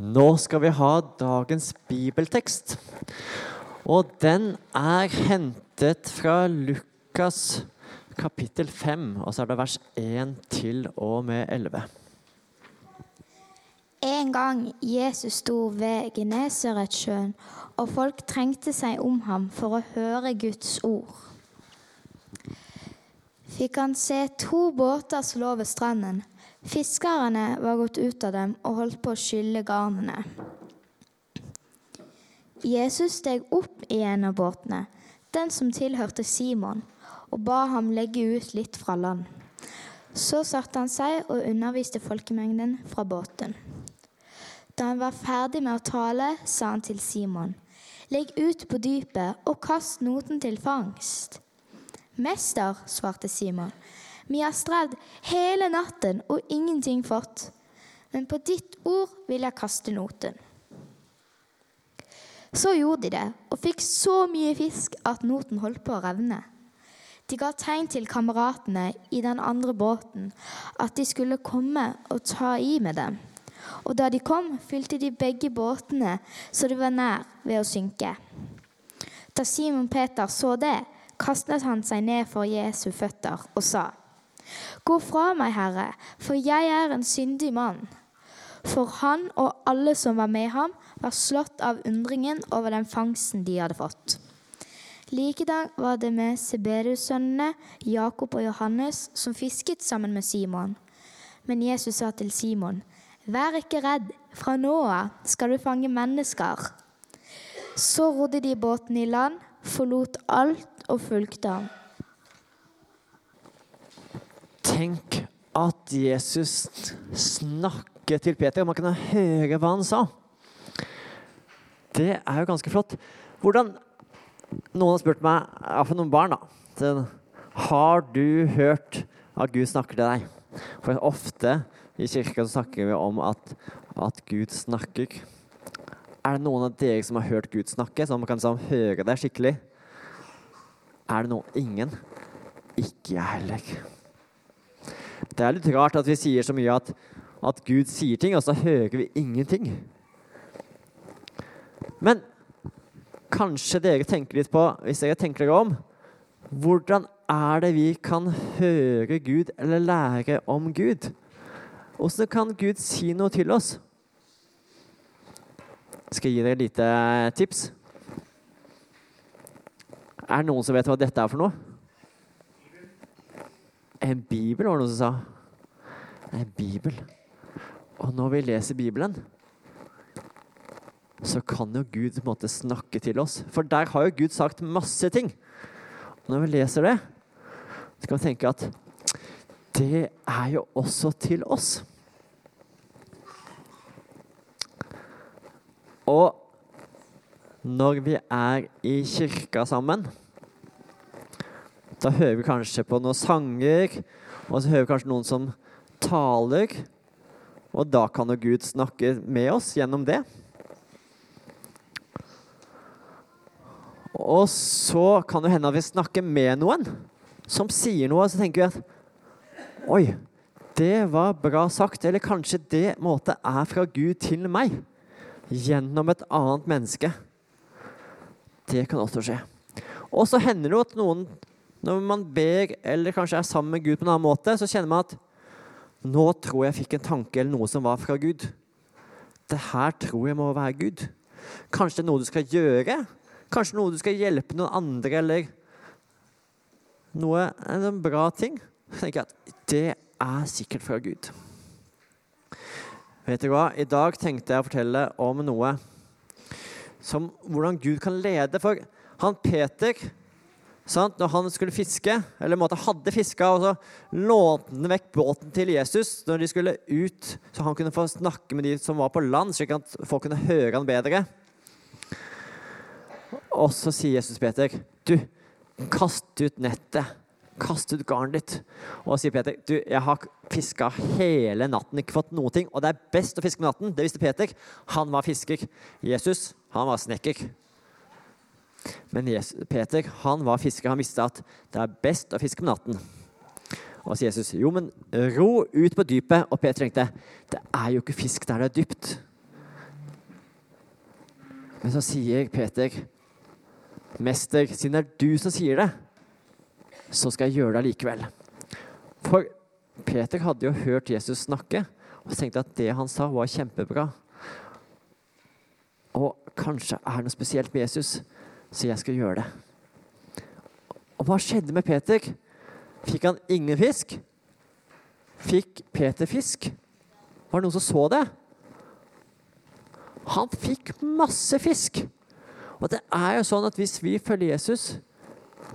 Nå skal vi ha dagens bibeltekst. Og den er hentet fra Lukas kapittel 5, og så er det vers 1 til og med 11. En gang Jesus sto ved Genesaretsjøen, og folk trengte seg om ham for å høre Guds ord. Fikk han se to båter slå ved stranden. Fiskerne var gått ut av dem og holdt på å skylle garnene. Jesus steg opp i en av båtene, den som tilhørte Simon, og ba ham legge ut litt fra land. Så satte han seg og underviste folkemengden fra båten. Da han var ferdig med å tale, sa han til Simon, legg ut på dypet og kast noten til fangst. Mester, svarte Simon, vi har strevd hele natten og ingenting fått. Men på ditt ord vil jeg kaste noten. Så gjorde de det, og fikk så mye fisk at noten holdt på å revne. De ga tegn til kameratene i den andre båten at de skulle komme og ta i med dem. Og da de kom, fylte de begge båtene så de var nær ved å synke. Da Simon Peter så det, kastet han seg ned for Jesu føtter og sa:" Gå fra meg, Herre, for jeg er en syndig mann. For han og alle som var med ham, var slått av undringen over den fangsten de hadde fått. Likedan var det med Sebedus-sønnene Jakob og Johannes som fisket sammen med Simon. Men Jesus sa til Simon, Vær ikke redd, fra nå av skal du fange mennesker. Så rodde de båten i land, forlot alt og fulgte ham. Tenk at Jesus snakket til Peter, og man kunne høre hva han sa. Det er jo ganske flott. Hvordan Noen har spurt meg, iallfall noen barn, da. Har du hørt at Gud snakker til deg? For ofte i kirka snakker vi om at, at Gud snakker. Er det noen av dere som har hørt Gud snakke, så man kan liksom høre det skikkelig? Er det noen? Ingen? Ikke jeg heller. Det er litt rart at vi sier så mye at, at Gud sier ting, og så hører vi ingenting. Men kanskje dere tenker litt på, hvis dere tenker dere om, hvordan er det vi kan høre Gud eller lære om Gud? Hvordan kan Gud si noe til oss? Skal jeg gi dere et lite tips? Er det noen som vet hva dette er for noe? En bibel, var det noen som sa. En bibel. Og når vi leser Bibelen, så kan jo Gud på en måte snakke til oss. For der har jo Gud sagt masse ting. Og når vi leser det, så kan vi tenke at det er jo også til oss. Og når vi er i kirka sammen, da hører vi kanskje på noen sanger, og så hører vi kanskje noen som taler. Og da kan jo Gud snakke med oss gjennom det. Og så kan det hende at vi snakker med noen som sier noe, og så tenker vi at Oi, det var bra sagt. Eller kanskje det måte er fra Gud til meg. Gjennom et annet menneske. Det kan også skje. Og så hender det at noen, når man ber eller kanskje er sammen med Gud på en annen måte, så kjenner man at nå tror jeg fikk en tanke eller noe som var fra Gud. Det her tror jeg må være Gud. Kanskje det er noe du skal gjøre? Kanskje noe du skal hjelpe noen andre, eller noe, en bra ting? Så tenker jeg at det er sikkert fra Gud. Vet du hva? I dag tenkte jeg å fortelle om noe som hvordan Gud kan lede. For han Peter, sant, når han skulle fiske, eller måtte hadde fiska, og så lånte han vekk båten til Jesus når de skulle ut, så han kunne få snakke med de som var på land, slik at folk kunne høre han bedre. Og så sier Jesus Peter, du, kast ut nettet. Kast ut garnet ditt. Og sier Peter, du, jeg har fiska hele natten, ikke fått noen ting. Og det er best å fiske med natten. Det visste Peter. Han var fisker. Jesus, han var snekker. Men Jesus, Peter, han var fisker. Han visste at det er best å fiske på natten. Og så Jesus, jo, men ro ut på dypet. Og Peter tenkte, det er jo ikke fisk der det er dypt. Men så sier Peter, 'Mester, siden det er du som sier det, så skal jeg gjøre det likevel.' For Peter hadde jo hørt Jesus snakke og tenkte at det han sa, var kjempebra. Og kanskje er det noe spesielt med Jesus, så jeg skal gjøre det. Og hva skjedde med Peter? Fikk han ingen fisk? Fikk Peter fisk? Var det noen som så det? Han fikk masse fisk. Og det er jo sånn at hvis vi følger Jesus,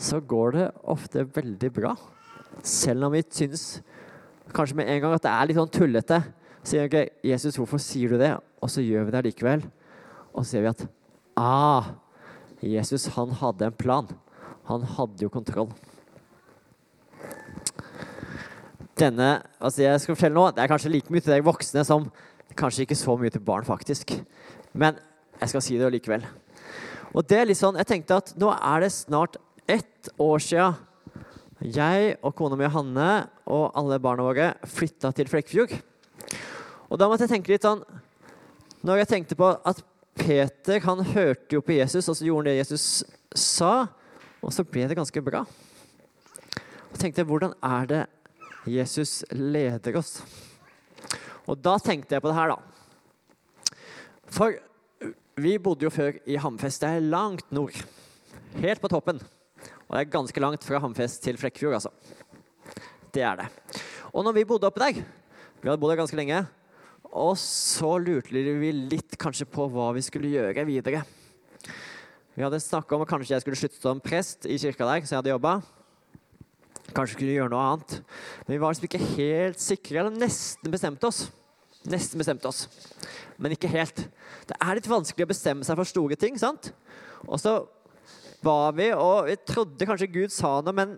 så går det ofte veldig bra. Selv om vi syns kanskje med en gang at det er litt sånn tullete. Så sier ikke 'Jesus, hvorfor sier du det?' Og så gjør vi det likevel. Og så ser vi at ah, Jesus han hadde en plan. Han hadde jo kontroll. Denne, altså jeg skal fortelle nå, Det er kanskje like mye til deg voksne som kanskje ikke så mye til barn, faktisk. Men jeg skal si det likevel. Og det er litt sånn, jeg tenkte at Nå er det snart ett år sia jeg og kona mi Hanne og alle barna våre flytta til Flekkefjord. Og da måtte jeg tenke litt sånn Når jeg tenkte på at Peter han hørte jo på Jesus, og så gjorde han det Jesus sa, og så ble det ganske bra. Og tenkte jeg, hvordan er det Jesus leder oss? Og da tenkte jeg på det her, da. For vi bodde jo før i Hamfest. Det er langt nord. Helt på toppen. Og det er ganske langt fra Hamfest til Flekkefjord, altså. Det er det. Og når vi bodde oppe der Vi hadde bodd der ganske lenge. Og så lurte vi litt kanskje på hva vi skulle gjøre videre. Vi hadde snakka om at kanskje jeg skulle slutte som prest i kirka der, så jeg hadde jobba. Kanskje skulle gjøre noe annet. Men vi var liksom ikke helt sikre, eller nesten bestemte oss. Nesten bestemte oss, men ikke helt. Det er litt vanskelig å bestemme seg for store ting. sant? Og så var vi, og vi trodde kanskje Gud sa noe, men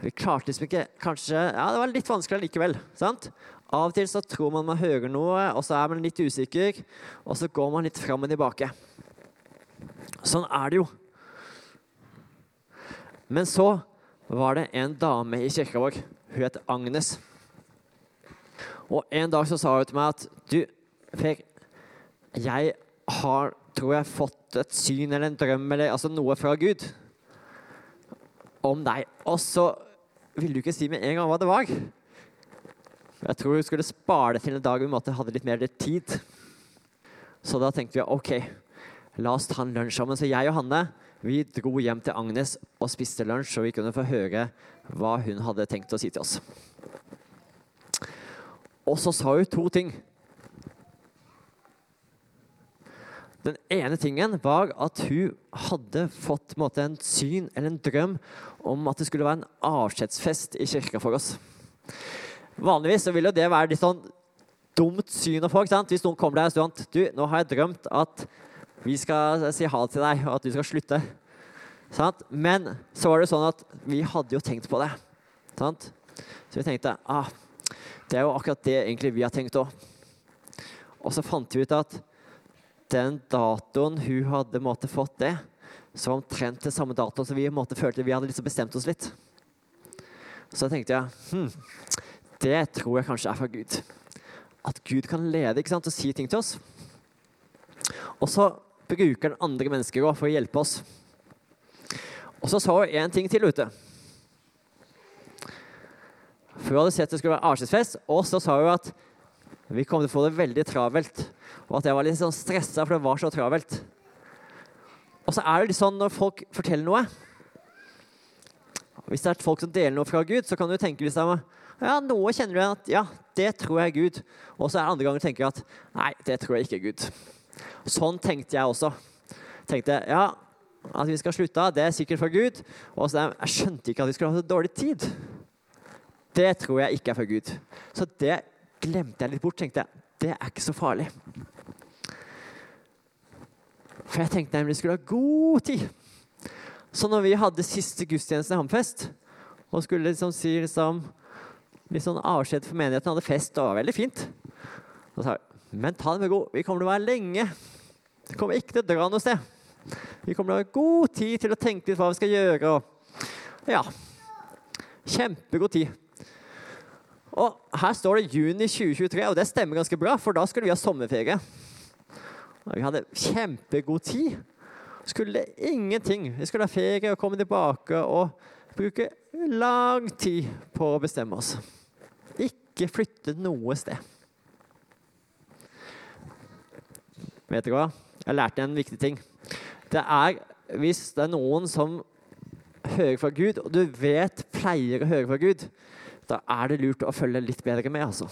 vi klarte liksom ikke kanskje, Ja, det var litt vanskelig likevel. sant? Av og til så tror man man hører noe, og så er man litt usikker. Og så går man litt fram og tilbake. Sånn er det jo. Men så var det en dame i kirka vår. Hun het Agnes. Og en dag så sa hun til meg at Du, Per, jeg har, tror jeg, fått et syn eller en drøm eller altså noe fra Gud om deg. Og så ville du ikke si med en gang hva det var. Jeg tror vi skulle spare det til en dag vi måtte hadde litt mer tid. Så da tenkte vi OK, la oss ta en lunsj sammen. Så jeg og Hanne vi dro hjem til Agnes og spiste lunsj, så vi kunne få høre hva hun hadde tenkt å si til oss. Og så sa hun to ting. Den ene tingen var at hun hadde fått en, en syn eller en drøm om at det skulle være en avskjedsfest i kirka for oss. Vanligvis så vil det være litt sånn dumt syn å få. Hvis noen kommer der og sier du, nå har jeg drømt at vi skal si ha det til deg, og at du skal slutte. Men så var det sånn at vi hadde jo tenkt på det. Så vi tenkte ah, det er jo akkurat det egentlig vi har tenkt òg. Og så fant vi ut at den datoen hun hadde måtte, fått det, så var omtrent til samme dato så vi måtte, følte vi hadde liksom bestemt oss litt. Så tenkte jeg hm, det tror jeg kanskje er fra Gud. At Gud kan lede ikke sant, og si ting til oss. Og så bruker han andre mennesker også for å hjelpe oss. Og så sa hun én ting til ute. For hun hadde sett det skulle være avskjedsfest, og så sa hun at vi kom til å få det veldig travelt. Og at jeg var litt sånn stressa, for det var så travelt. Og så er det litt sånn når folk forteller noe Hvis det er folk som deler noe fra Gud, så kan du tenke hvis det er ja, noe kjenner du at ja, det tror jeg er Gud. Og så er det andre ganger tenker at nei, det tror jeg ikke er Gud. Sånn tenkte jeg også. Tenkte ja, at vi skal slutte, det er sikkert fra Gud. Og så jeg skjønte ikke at vi skulle ha så dårlig tid. Det tror jeg ikke er fra Gud. Så det glemte jeg litt bort. tenkte jeg, Det er ikke så farlig. For jeg tenkte nemlig vi skulle ha god tid. Så når vi hadde siste gudstjeneste i Hamfest, og skulle liksom si liksom, litt sånn avskjed for menigheten, hadde fest, og det var veldig fint. Så sa vi men ta det med god, vi kommer til å være lenge. Vi kommer ikke til å dra noe sted. Vi kommer til å ha god tid til å tenke litt hva vi skal gjøre. Og ja, kjempegod tid. Og her står det juni 2023, og det stemmer ganske bra, for da skulle vi ha sommerferie. Og vi hadde kjempegod tid. Skulle ingenting. Vi skulle ha ferie og komme tilbake og bruke lang tid på å bestemme oss. Ikke flytte noe sted. Vet dere hva? Jeg lærte en viktig ting. Det er hvis det er noen som hører fra Gud, og du vet pleier å høre fra Gud, da er det lurt å følge litt bedre med, altså.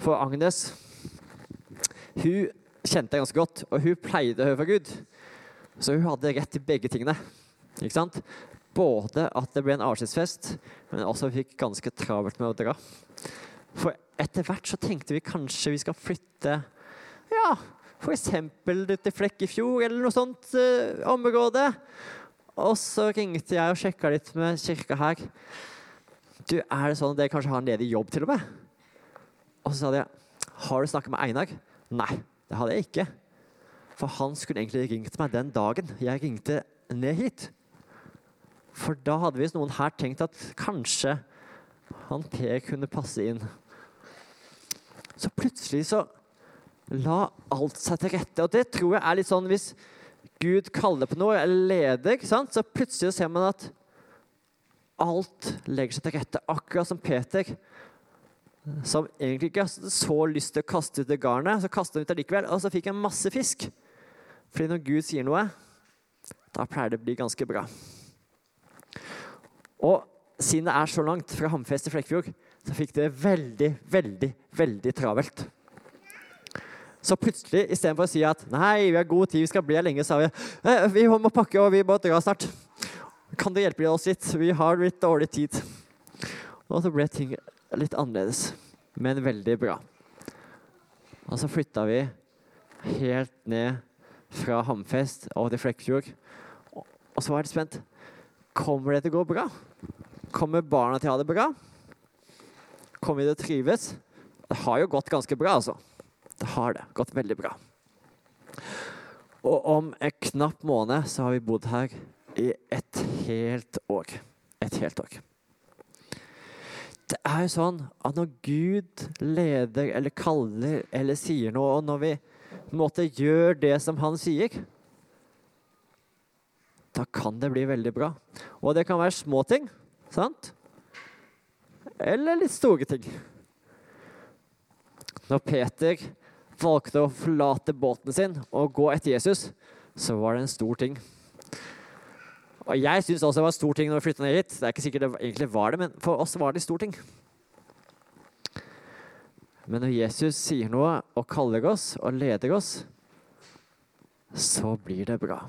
For Agnes hun kjente jeg ganske godt, og hun pleide å høre fra Gud. Så hun hadde rett til begge tingene. Ikke sant? Både at det ble en avskjedsfest, men også at vi fikk ganske travelt med å dra. For etter hvert så tenkte vi kanskje vi skal flytte ja, f.eks. til Flekkefjord eller noe sånt eh, område. Og så ringte jeg og sjekka litt med kirka her. Du, Er det sånn at dere kanskje har en ledig jobb til og med? Og så sa de har du snakket med Einar? Nei, det hadde jeg ikke. For han skulle egentlig ringt meg den dagen jeg ringte ned hit. For da hadde visst noen her tenkt at kanskje han Per kunne passe inn. Så plutselig så la alt seg til rette. Og det tror jeg er litt sånn hvis Gud kaller på noe, eller leder, så plutselig ser man at alt legger seg til rette. Akkurat som Peter, som egentlig ikke hadde så lyst til å kaste ut det garnet, så kastet han ut det likevel, og så fikk han masse fisk. Fordi når Gud sier noe, da pleier det å bli ganske bra. Og siden det er så langt fra Hamfest til Flekkefjord, så fikk det veldig, veldig, veldig travelt. Så plutselig, istedenfor å si at nei, vi har god tid, vi skal bli her lenge, sa vi eh, vi må pakke og vi må dra snart. Kan du hjelpe oss litt? Vi har litt dårlig tid. Og så ble ting litt annerledes, men veldig bra. Og så flytta vi helt ned fra Hamfest og til Flekkefjord. Og så var jeg spent. Kommer det til å gå bra? Kommer barna til å ha det bra? Kommer vi til å trives? Det har jo gått ganske bra, altså. Det har det. Gått veldig bra. Og om en knapp måned så har vi bodd her i et helt år. Et helt år. Det er jo sånn at når Gud leder eller kaller eller sier noe, og når vi på en måte gjør det som han sier, da kan det bli veldig bra. Og det kan være små ting, sant? Eller litt store ting. Når Peter valgte å forlate båten sin og gå etter Jesus, så var det en stor ting. Og Jeg syns også det var en stor ting når vi flytta ned hit. Det er ikke sikkert det egentlig var det, men for oss var det en stor ting. Men når Jesus sier noe og kaller oss og leder oss, så blir det bra.